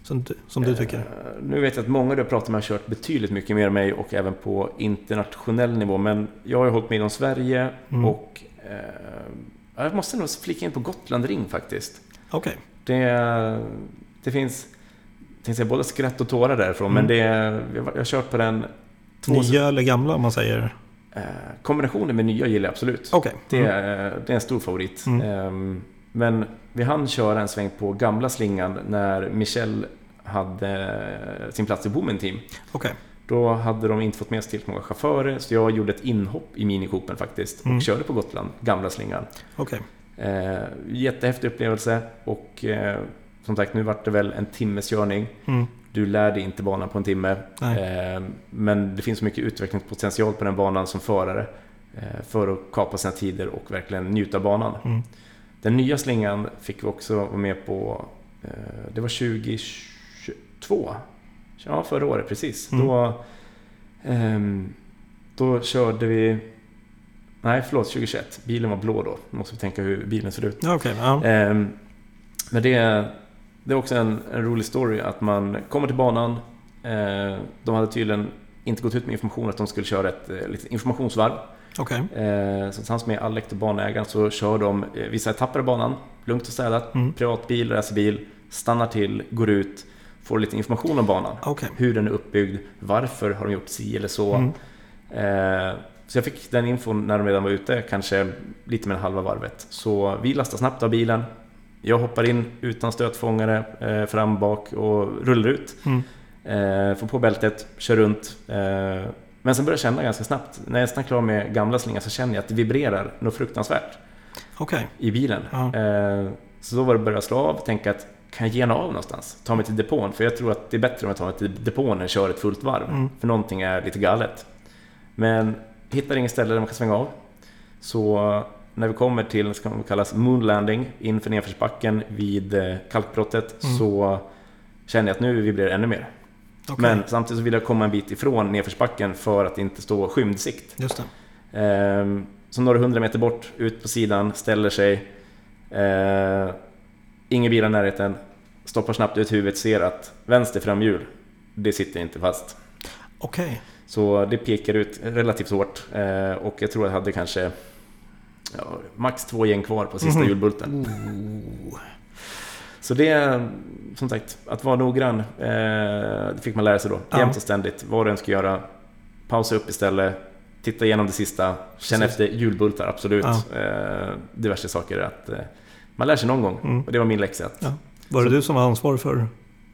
Som du, som du tycker? Eh, Nu vet jag att många du har pratat med har kört betydligt mycket mer än mig och även på internationell nivå. Men jag har ju hållit med om Sverige Mm. och eh, jag måste nog flika in på Gotland Ring faktiskt. Okej. Det, det finns jag tänkte säga, både skratt och tårar därifrån, Mm. men det, jag har kört på den två Nya eller gamla om man säger? eh, kombinationen med nya gillar jag absolut. Okej. Det, Mm. är- det är en stor favorit. Mm. Ehm, men vi hann köra en sväng på gamla slingan när Michel hade sin plats i Women Team. Okej. Då hade de inte fått med sig tillräckligt många chaufförer, så jag gjorde ett inhopp i Mini Cooper faktiskt och Mm. körde på Gotland, gamla slingan. Eh, jättehäftig upplevelse och eh, som sagt, nu vart det väl en timmes körning. Mm. Du lär dig inte banan på en timme. Eh, men det finns mycket utvecklingspotential på den banan som förare eh, för att kapa sina tider och verkligen njuta av banan. Mm. Den nya slingan fick vi också vara med på, eh, det var 2022. Ja, förra året precis. Mm. Då, ehm, då körde vi, nej förlåt 2021, bilen var blå då. Måste vi tänka hur bilen ser ut. Okej. Ja. Ehm, men det, det är också en, en rolig story att man kommer till banan. Eh, de hade tydligen inte gått ut med information att de skulle köra ett eh, informationsvarv. Okej. Eh, så tillsammans med Alec banägaren så kör de eh, vissa etapper av banan. Lugnt och städat. Mm. Privatbil, racerbil. Stannar till, går ut. Får lite information om banan. Okej. Hur den är uppbyggd. Varför har de gjort si eller så. Mm. Eh, så jag fick den infon när de redan var ute, kanske lite mer än halva varvet. Så vi lastar snabbt av bilen. Jag hoppar in utan stötfångare, eh, fram, bak och rullar ut. Mm. Eh, får på bältet, kör runt. Eh, men sen börjar jag känna ganska snabbt, när jag är nästan klar med gamla slingan så känner jag att det vibrerar något fruktansvärt Okej. i bilen. Eh, så då var det börja slå av, tänka att kan jag gena av någonstans? Ta mig till depån, för jag tror att det är bättre om jag tar mig till depån än kör ett fullt varv. Mm. För någonting är lite galet. Men hittar inget ställe där man kan svänga av. Så när vi kommer till, ska man kallas moonlanding, inför nedförsbacken vid eh, kalkbrottet, Mm. så känner jag att nu vibrerar det ännu mer. Okej. Men samtidigt så vill jag komma en bit ifrån nedförsbacken för att inte stå skymd sikt. Just det. Ehm, så några hundra meter bort, ut på sidan, ställer sig. Eh, ingen bil i närheten. Stoppar snabbt ut huvudet, ser att vänster framhjul, det sitter inte fast. Okej. Så det pekar ut relativt hårt. Eh, och jag tror jag hade kanske ja, max två gäng kvar på sista Mhm. hjulbulten. Oh. Så det är som sagt, att vara noggrann. Eh, det fick man lära sig då. Ja. Jämt och ständigt. Vad du än ska göra. Pausa upp istället. Titta igenom det sista. Känn Precis. efter hjulbultar, absolut. Ja. Eh, diverse saker. Att, eh, man lär sig någon gång. Mm. Och det var min läxa. Att Ja. Var det du som var ansvarig för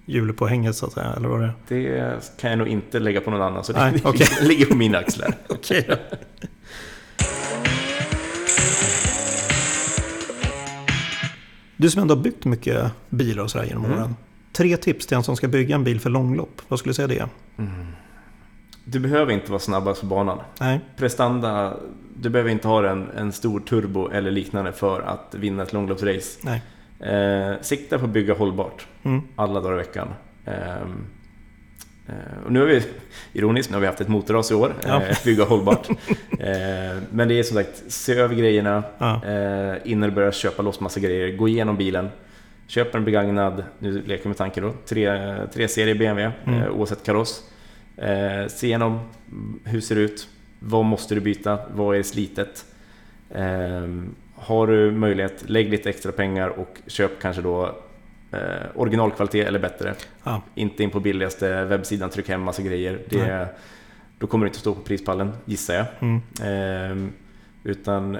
hjulet så att säga? Eller var det? Det kan jag nog inte lägga på någon annan. Så Nej, det okej. ligger på mina axlar. Okej Du som ändå har byggt mycket bilar och sådär genom Mm. åren. Tre tips till en som ska bygga en bil för långlopp. Vad skulle du säga det är? Du behöver inte vara snabbast på banan. Nej. Prestanda, du behöver inte ha en, en stor turbo eller liknande för att vinna ett långloppsrace. Nej. Eh, sikta på att bygga hållbart Mm. alla dagar i veckan. Eh, och nu har vi, ironiskt, nu har vi haft ett motorras i år, Ja. eh, bygga hållbart. eh, men det är som sagt, se över grejerna Ja. eh, innan du börjar köpa loss massa grejer. Gå igenom bilen. Köp en begagnad, nu leker vi med tanken då, tre, tre serie BMW, Mm. eh, oavsett kaross. Eh, se igenom, hur ser det ut? Vad måste du byta? Vad är slitet? Har du möjlighet, lägg lite extra pengar och köp kanske då eh, originalkvalitet eller bättre. Ja. Inte in på billigaste webbsidan, tryck hem massa grejer. Det, då kommer du inte stå på prispallen, gissar jag. Mm. Ehm, utan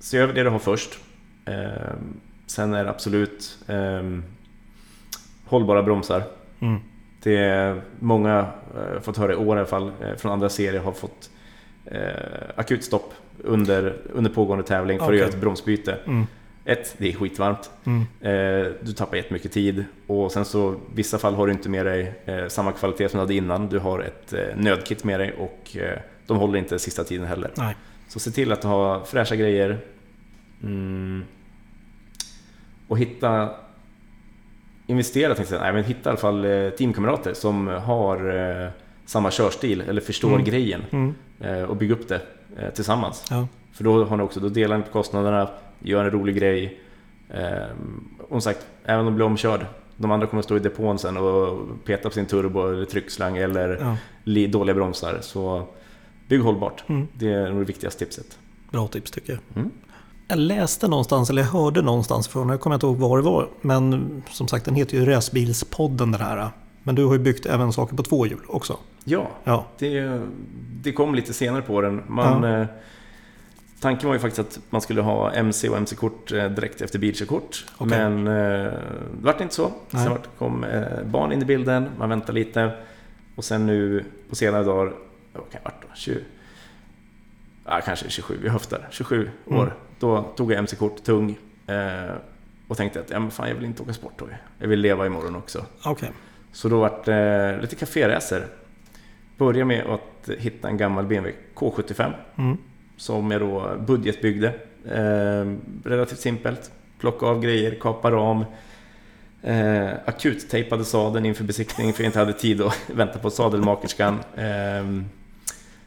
se över det du har först. Ehm, sen är det absolut ehm, hållbara bromsar. Mm. Det är många, eh, fått höra i år i alla fall, eh, från andra serier har fått eh, akutstopp under, under pågående tävling för Okej. att göra ett bromsbyte. Mm. Ett, det är skitvarmt. Mm. Eh, du tappar jättemycket tid och sen så vissa fall har du inte med dig eh, samma kvalitet som du hade innan. Du har ett eh, nödkit med dig och de håller inte sista tiden heller. Nej. Så se till att har fräscha grejer. Mm. Och hitta... Investera tänkte jag. Nej, men hitta i alla fall teamkamrater som har samma körstil eller förstår Mm. grejen Mm. och bygga upp det tillsammans. Ja. För då har ni också, då delar ni på kostnaderna, gör en rolig grej. Ehm, och sagt, även om du blir omkörd, de andra kommer att stå i depån sen och peta på sin turbo eller tryckslang eller ja. li- dåliga bromsar. Så bygg hållbart. Mm. Det är nog det viktigaste tipset. Bra tips tycker jag. Mm. Jag läste någonstans, eller jag hörde någonstans från, jag kommer inte ihåg var det var, men som sagt den heter ju Racebilspodden den här. Men du har ju byggt även saker på två hjul också. Ja, Ja, det, det kom lite senare på den. Man, Ja. Eh, tanken var ju faktiskt att man skulle ha MC och MC-kort eh, direkt efter bilkörkort. Okej. Men eh, det vart inte så. Nej. Sen kom eh, barn in i bilden, man väntade lite. Och sen nu på senare dagar, vad kan ha varit då? 20, ja, kanske 27, vi höftar, 27 Mm. år. Då tog jag MC-kort, tung. Eh, och tänkte att ja, men fan, jag vill inte åka sporthoj. Jag vill leva imorgon också. okej. Så då vart det lite kaféresor. Började med att hitta en gammal BMW K75 Mm. Som jag då budgetbyggde. Eh, relativt simpelt. Plocka av grejer, kapa ram. Eh, akuttejpade sadeln inför besiktning för jag inte hade tid att vänta på sadelmakerskan. Eh,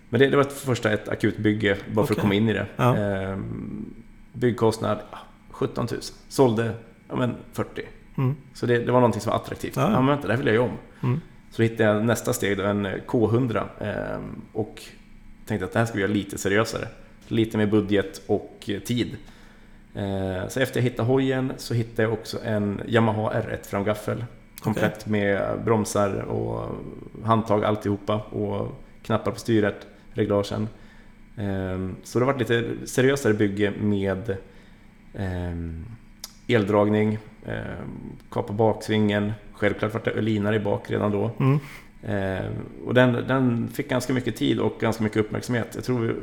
men det, det var ett första ett akutbygge bara för att komma in i det. Ja. Eh, byggkostnad ja, 17 000. Sålde ja, men 40. Mm. Så det, det var någonting som var attraktivt. Ja, Ja, men vänta, det här vill jag göra om. Mm. Så hittade jag nästa steg då, en K100. Eh, och tänkte att det här ska vi göra lite seriösare. Lite mer budget och eh, tid. Eh, så efter jag hittade hojen så hittade jag också en Yamaha R1 framgaffel. Komplett med bromsar och handtag alltihopa och knappar på styret, reglagen. Eh, så det har varit lite seriösare bygge med eh, eldragning, eh, kapa baksvingen, självklart vart det ölinare i bak redan då. Mm. Eh, och den, den fick ganska mycket tid och ganska mycket uppmärksamhet. Jag tror vi,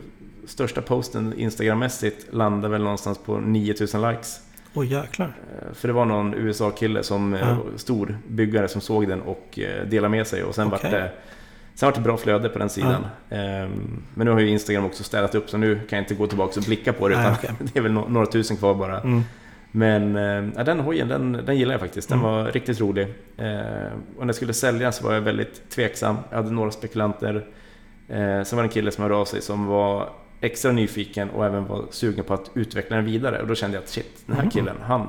största posten Instagrammässigt landade väl någonstans på 9000 likes. Oj jäklar. Eh, för det var någon USA-kille som eh, Ja. stor byggare som såg den och delade med sig och sen Okej. vart det Sen vart det bra flöde på den sidan. Ehm, men nu har ju Instagram också städat upp så nu kan jag inte gå tillbaka och blicka på det Nej, utan okej. det är väl några tusen kvar bara. Mm. Men eh, ja, den hojen, den, den gillar jag faktiskt. Den Mm. var riktigt rolig. Eh, och när jag skulle sälja så var jag väldigt tveksam. Jag hade några spekulanter. Eh, sen var det en kille som hörde av sig som var extra nyfiken och även var sugen på att utveckla den vidare. Och då kände jag att shit, den här Mhm. killen, han,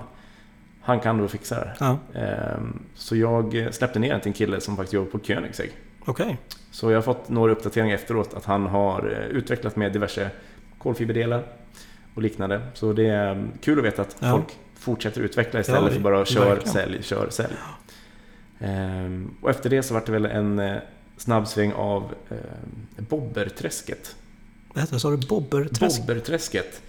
han kan nog fixa det. Ja, Eh, så jag släppte ner den till en kille som faktiskt jobbar på Koenigsegg. okej. Så jag har fått några uppdateringar efteråt att han har eh, utvecklat med diverse kolfiberdelar och liknande. Så det är mm, kul att veta att Ja. folk fortsätter utveckla istället Ja, för bara kör, verkligen. sälj, kör, sälj. Ehm, och efter det så var det väl en eh, snabbsväng av eh, Bobberträsket. Vad? Sa du Bobberträsk? Bobberträsket.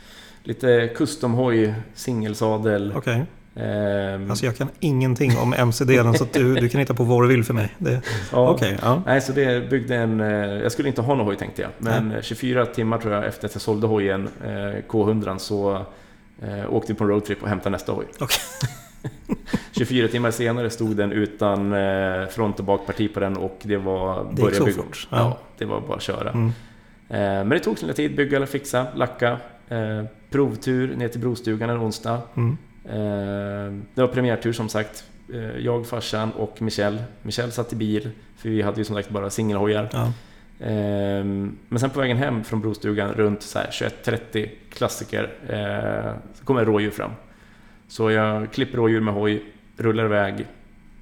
Lite custom-hoj, singelsadel. Okej. Ehm, Alltså jag kan ingenting om MC-delen så du, du kan hitta på vad du vill för mig. Det- ja. Okej, ja. Nej, så det byggde en... eh, Jag skulle inte ha någon hoj tänkte jag. Men eh, 24 timmar tror jag efter att jag sålde hojen, eh, K100, så eh, åkte vi på en roadtrip och hämtade nästa hoj. Okej. 24 timmar senare stod den utan front och bakparti på den och det var... Det så bygga. fort, Ja. ja. det var bara att köra. Mm. Men det tog sin tid, bygga eller fixa, lacka. Provtur ner till Brostugan en onsdag. Mm. Eh, det var premiärtur som sagt. Eh, jag, farsan och Michel. Michel satt i bil, för vi hade ju som sagt bara singelhojar. Ja. Ehm, Men sen på vägen hem från Brostugan runt så här 21.30, klassiker, eh, så kommer rådjur fram. Så jag klipper rådjur med hoj, rullar iväg.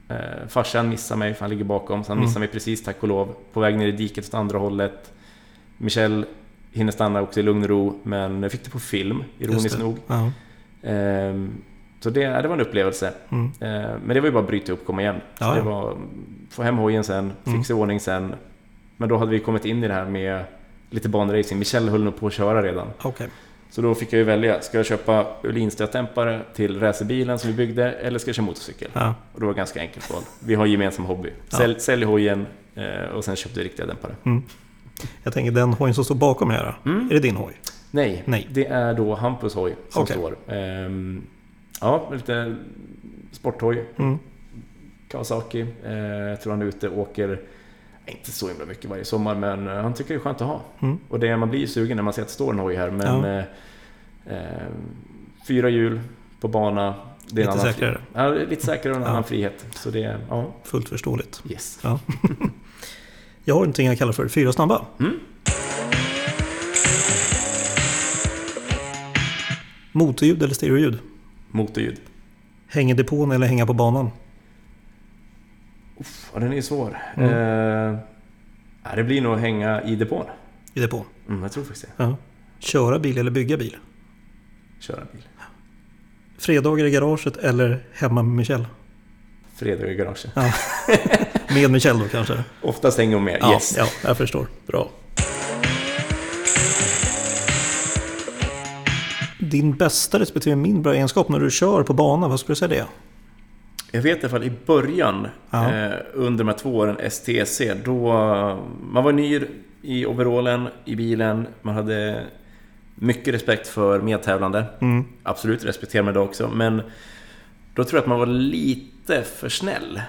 Eh, farsan missar mig, för han ligger bakom, så han Mm. missar mig precis tack och lov. På väg ner i diket åt andra hållet. Michel hinner stanna också i lugn och ro, men jag fick det på film, ironiskt nog. Ja. Så det, det var en upplevelse. Mm. Eh, Men det var ju bara att bryta upp och komma igen. Så Ja, det var få hem hojen sen, Mm. fixa i ordning sen. Men då hade vi kommit in i det här med lite banracing. Michel höll nog på att köra redan. Okej. Så då fick jag ju välja. Ska jag köpa Öhlin-stötdämpare till racerbilen som vi byggde eller ska jag köra motorcykel? Ja. Och det var ganska enkelt val. Vi har gemensam hobby. Ja. Sälj, sälj hojen eh, och sen köpte vi riktiga dämpare. Mm. Jag tänker den hojen som står bakom här. Mm. Är det din hoj? Nej, Nej. det är då Hampus hoj som Okej. står. Ehm, ja, lite sporthoj. Mm. Kawasaki. Eh, jag tror han är ute och åker, inte så himla mycket varje sommar, men eh, han tycker det är skönt att ha. Mm. Och det, man blir ju sugen när man ser att det står en hoj här, men Ja. eh, eh, fyra hjul på bana. Det är Lite annan säkrare. Ja, lite säkrare och en Ja. annan frihet. Så det ja, Fullt förståeligt. yes. Ja. Jag har någonting jag kallar för fyra snabba. Mm. Motorljud eller stereoljud? Motorljud. Hänga i depån eller hänga på banan? Ja, den är svår. Mm. Eh, det blir nog att hänga i depån. I depån. Mm, jag tror faktiskt det. Ja. Köra bil eller bygga bil? Köra bil. Fredagar i garaget eller hemma med Michel? Fredag i garaget. Ja. Med Michel då kanske? Oftast hänger hon med. Ja, yes. ja, jag förstår. Bra. Din bästa respektive mindre egenskap när du kör på bana, vad skulle du säga det är? Jag vet i alla fall i början, Ja. eh, under de här två åren STC, då... Man var ny i overallen, i bilen, man hade mycket respekt för medtävlande. Mm. Absolut, respekterar man det också, men då tror jag att man var lite för snäll.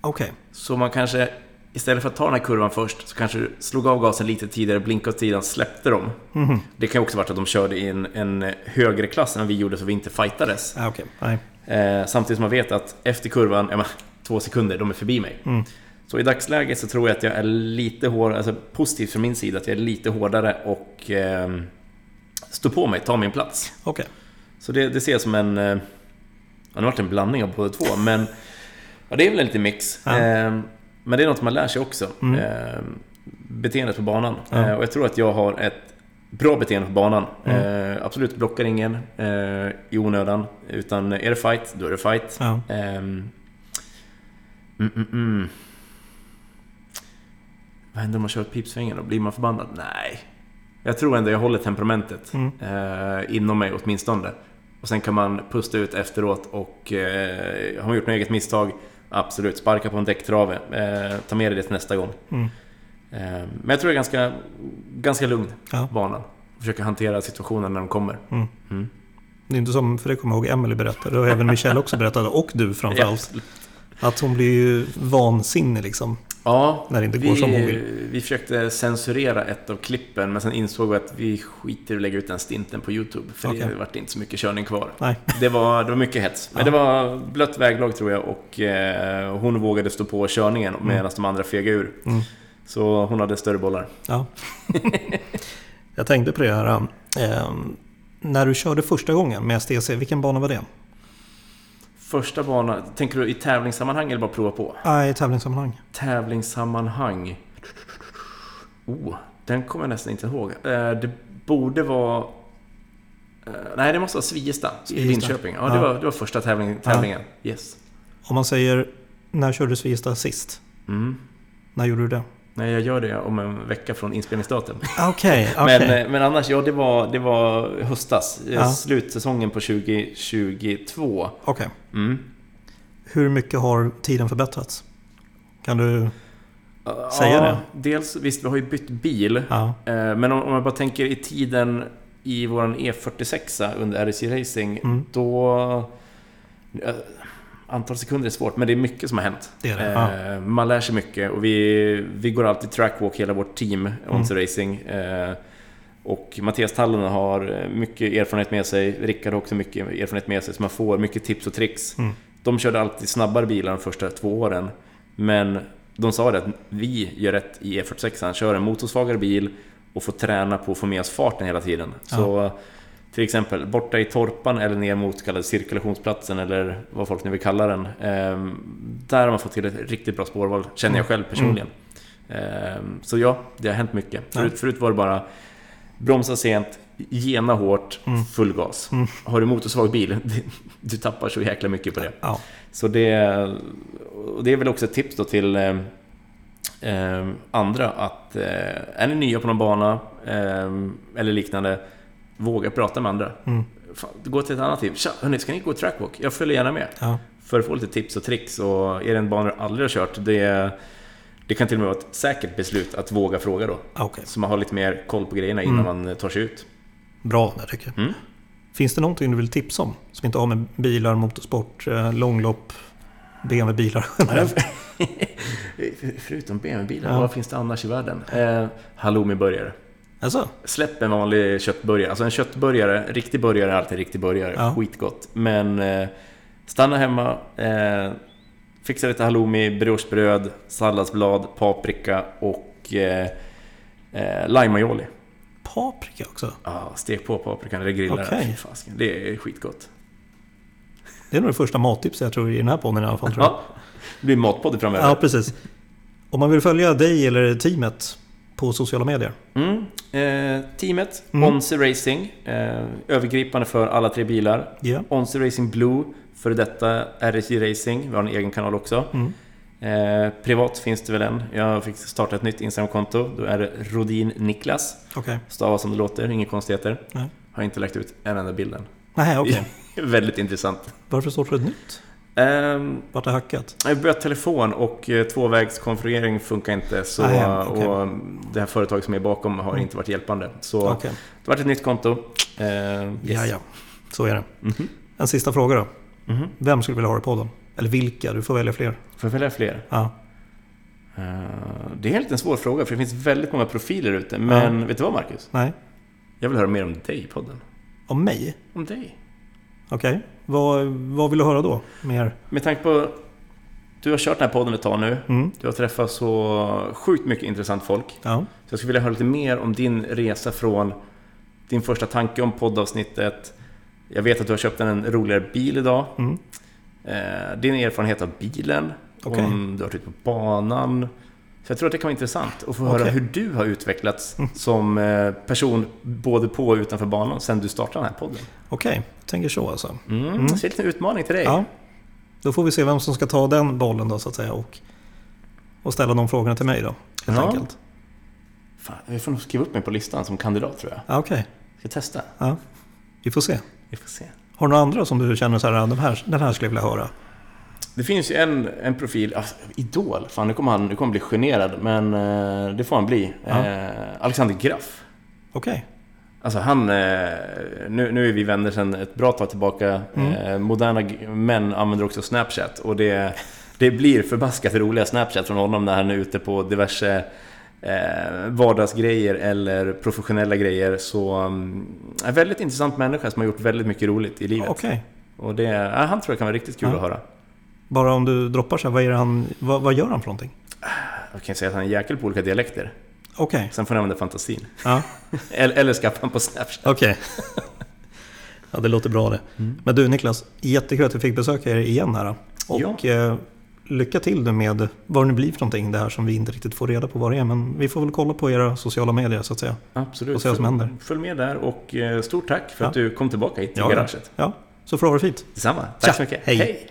Okej. Så man kanske, istället för att ta den här kurvan först, så kanske du slog av gasen lite tidigare, blinkade åt sidan, släppte dem. Mhm. Det kan också varit att de körde i en, en högre klass än vi gjorde, så vi inte fightades. Okej. Nej. Eh, samtidigt som man vet att efter kurvan, ja, men, två sekunder, de är förbi mig. Mm. Så i dagsläget så tror jag att jag är lite hårdare, alltså positivt från min sida, att jag är lite hårdare och eh, står på mig, tar min plats. Okej. Så det, det ser jag som en... Eh, ja, det har varit en blandning av båda två, men ja, det är väl en liten mix. Ja. Eh, men det är något man lär sig också. Mm. Eh, beteendet på banan. Ja. Eh, och jag tror att jag har ett bra beteende på banan. Mm. Eh, absolut blockar ingen eh, i onödan. Utan är det fight, då är det fight. Ja. Ehm, mm, mm, mm. Vad händer om man kör pipsvängen då? Blir man förbannad? Nej. Jag tror ändå jag håller temperamentet Mm. eh, inom mig åtminstone. Och sen kan man pusta ut efteråt och eh, har man gjort något eget misstag, absolut, sparka på en däcktrave. Eh, ta med dig det till nästa gång. Mm. Eh, men jag tror jag är ganska, ganska lugn Ja. banan. Försöker hantera situationen när de kommer. Mm. Mm. Det är inte som, för det kommer jag ihåg Emily berättade, och även Michelle också berättade, och du framförallt. Att hon blir ju vansinnig liksom. Ja, När det inte går som hon vill. Vi försökte censurera ett av klippen, men sen insåg vi att vi skiter i att lägga ut den stinten på YouTube. För Okej. det vart inte så mycket körning kvar. Nej. Det var, det var mycket hets. Men Ja. det var blött väglag tror jag och eh, hon vågade stå på körningen medan de andra fegade ur. Mm. Så hon hade större bollar. Ja. jag tänkte på det här. Eh, när du körde första gången med STC, vilken bana var det? Första banan, tänker du i tävlingssammanhang eller bara prova på? Nej, i tävlingssammanhang. Tävlingssammanhang. Oh, den kommer jag nästan inte ihåg. Eh, det borde vara... eh, nej, det måste vara Sviesta i Sviesta. Linköping. Ja, det, Ja. Var, det var första tävling, tävlingen. Yes. Om man säger, när körde du Svista sist? Mm. När gjorde du det? Nej, jag gör det om en vecka från inspelningsdatum. Okej, okej. Men, eh, men annars, ja, det var, det var höstas. Eh, Ja. Slutsäsongen på 2022. Okej. Mm. Hur mycket har tiden förbättrats? Kan du... Säga det. Dels, visst, vi har ju bytt bil. Ja. Eh, Men om om man bara tänker i tiden i våran E46 under RC Racing, Mm. då... Antal sekunder är svårt, men det är mycket som har hänt. Det det, Eh, Man lär sig mycket och vi, vi går alltid trackwalk, hela vårt team, Once Racing. Eh, Och Mattias Tallonen har mycket erfarenhet med sig, Rickard har också mycket erfarenhet med sig, så man får mycket tips och tricks. Mm. De körde alltid snabbare bilar de första två åren, men de sa det att vi gör rätt i E46, kör en motorsvagare bil och får träna på att få med oss farten hela tiden. Så till exempel borta i Torpan eller ner mot kallade cirkulationsplatsen eller vad folk nu vill kalla den. ehm, där har man fått till ett riktigt bra spårval, känner jag själv personligen. Ehm, så ja, det har hänt mycket. Förut, förut var det bara bromsa sent, gena hårt, Mm. full gas. Har du motorsvag bil, du tappar så jäkla mycket på det. ja. Så det, och det är väl också ett tips då till eh, eh, andra att eh, är ni nya på någon bana eh, eller liknande, våga prata med andra. Mm. Fan, gå till ett annat team. Tja, hörni, ska ni gå trackwalk? Jag följer gärna med. ja. För att få lite tips och tricks. Och är det en bana du aldrig har kört, det, det kan till och med vara ett säkert beslut att våga fråga då. Okej. Så man har lite mer koll på grejerna innan Mm. man tar sig ut. Bra där tycker jag. Mm. Finns det någonting du vill tipsa om? Som inte har med bilar, motorsport, eh, långlopp, BMW-bilar? Förutom BMW-bilar, Ja. vad finns det annars i världen? Eh, halloumi-burgare. Alltså? Släpp en vanlig köttburgare. Alltså en köttburgare, riktig burgare är alltid riktig burgare. Ja. Skitgott. Men eh, stanna hemma, eh, fixa lite halloumi, briochebröd, salladsblad, paprika och eh, eh, lime aioli. Paprika också? Ja, stek på paprikan eller grilla Okej. den. Det är skitgott. Det är nog det första mattipset jag tror i den här podden i alla fall. Tror jag. Ja, det blir matpodd framöver. Ja, precis. Om man vill följa dig eller teamet på sociala medier. Mm. Eh, teamet, Mm. Onse Racing, eh, övergripande för alla tre bilar. Ja. Onse Racing Blue, för detta RSJ Racing, vi har en egen kanal också. Mm. Eh, privat finns det väl en. Jag fick starta ett nytt Instagramkonto. Då är det Rodin Niklas. Okej. Stavas som det låter, inga konstigheter. Nej. Har inte lagt ut en enda bilden. Nej, okej. Väldigt intressant. Varför startar du ett nytt? Ehm, Vart är hackat? jag har börjat telefon och eh, tvåvägskonfigurering funkar inte. Så, Nej, okej. Och det här företaget som är bakom har inte varit hjälpande. Så Okej. det har varit ett nytt konto. Eh, yes. Ja, ja. Så är det. Mhm. En sista fråga då. Mhm. Vem skulle vilja ha det på podden? Eller vilka? Du får välja fler. Får jag välja fler? Ja. Eh, det är en liten svår fråga för det finns väldigt många profiler ute. Men vet du vad Marcus? Nej. Jag vill höra mer om dig i podden. Om mig? Om dig. Okej. Vad, vad vill du höra då? Mer? Med tanke på... Du har kört den här podden ett tag nu. Mm. Du har träffat så sjukt mycket intressant folk. Ja. Så jag skulle vilja höra lite mer om din resa från din första tanke om poddavsnittet. Jag vet att du har köpt en roligare bil idag. Mm. Eh, din erfarenhet av bilen. Okej. Om du har varit på banan. Så jag tror att det kan vara intressant att få höra Okej. hur du har utvecklats som eh, person både på och utanför banan sen du startade den här podden. Okej, tänker så alltså. Mm. Mm. Så det är lite en utmaning till dig. Ja. Då får vi se vem som ska ta den bollen då så att säga och, och ställa de frågorna till mig då. Helt Ja. enkelt. Fan, jag får nog skriva upp mig på listan som kandidat tror jag. Ja, Okej, Ska testa. ja. vi får se. Vi får se. Har du några andra som du känner så här, den här, den här skulle jag vilja höra? Det finns ju en, en profil, alltså, Idol, fan nu kommer han nu kommer han bli generad, men eh, det får han bli. Ja. Eh, Alexander Graff. Okej, Alltså han, eh, nu, nu är vi vänner sedan ett bra tag tillbaka. Mm. Eh, moderna g- män använder också Snapchat och det, det blir förbaskat roliga Snapchat från honom när han är ute på diverse eh, vardagsgrejer eller professionella grejer. Så um, en väldigt intressant människa som har gjort väldigt mycket roligt i livet. okej. Och det, ja, han tror jag kan vara riktigt kul Ja. att höra. Bara om du droppar så här, vad, är han, vad, vad gör han för någonting? Jag kan säga att han är jäkel på olika dialekter. Okej, Sen får han använda fantasin. ja, Eller, eller skaffa han på Snapchat. okej. ja, det låter bra det. Mm. Men du Niklas, jättekul att vi fick besöka er igen här. Och eh, lycka till nu med vad det nu blir för någonting, det här som vi inte riktigt får reda på vad det är. Men vi får väl kolla på era sociala medier så att säga. Absolut. Och se vad som händer. Följ med där och eh, stort tack för Ja. att du kom tillbaka hit till Ja, ja. garaget. Ja, så får du ha det fint. Detsamma. Tja. Tack så mycket. Hej. Hej.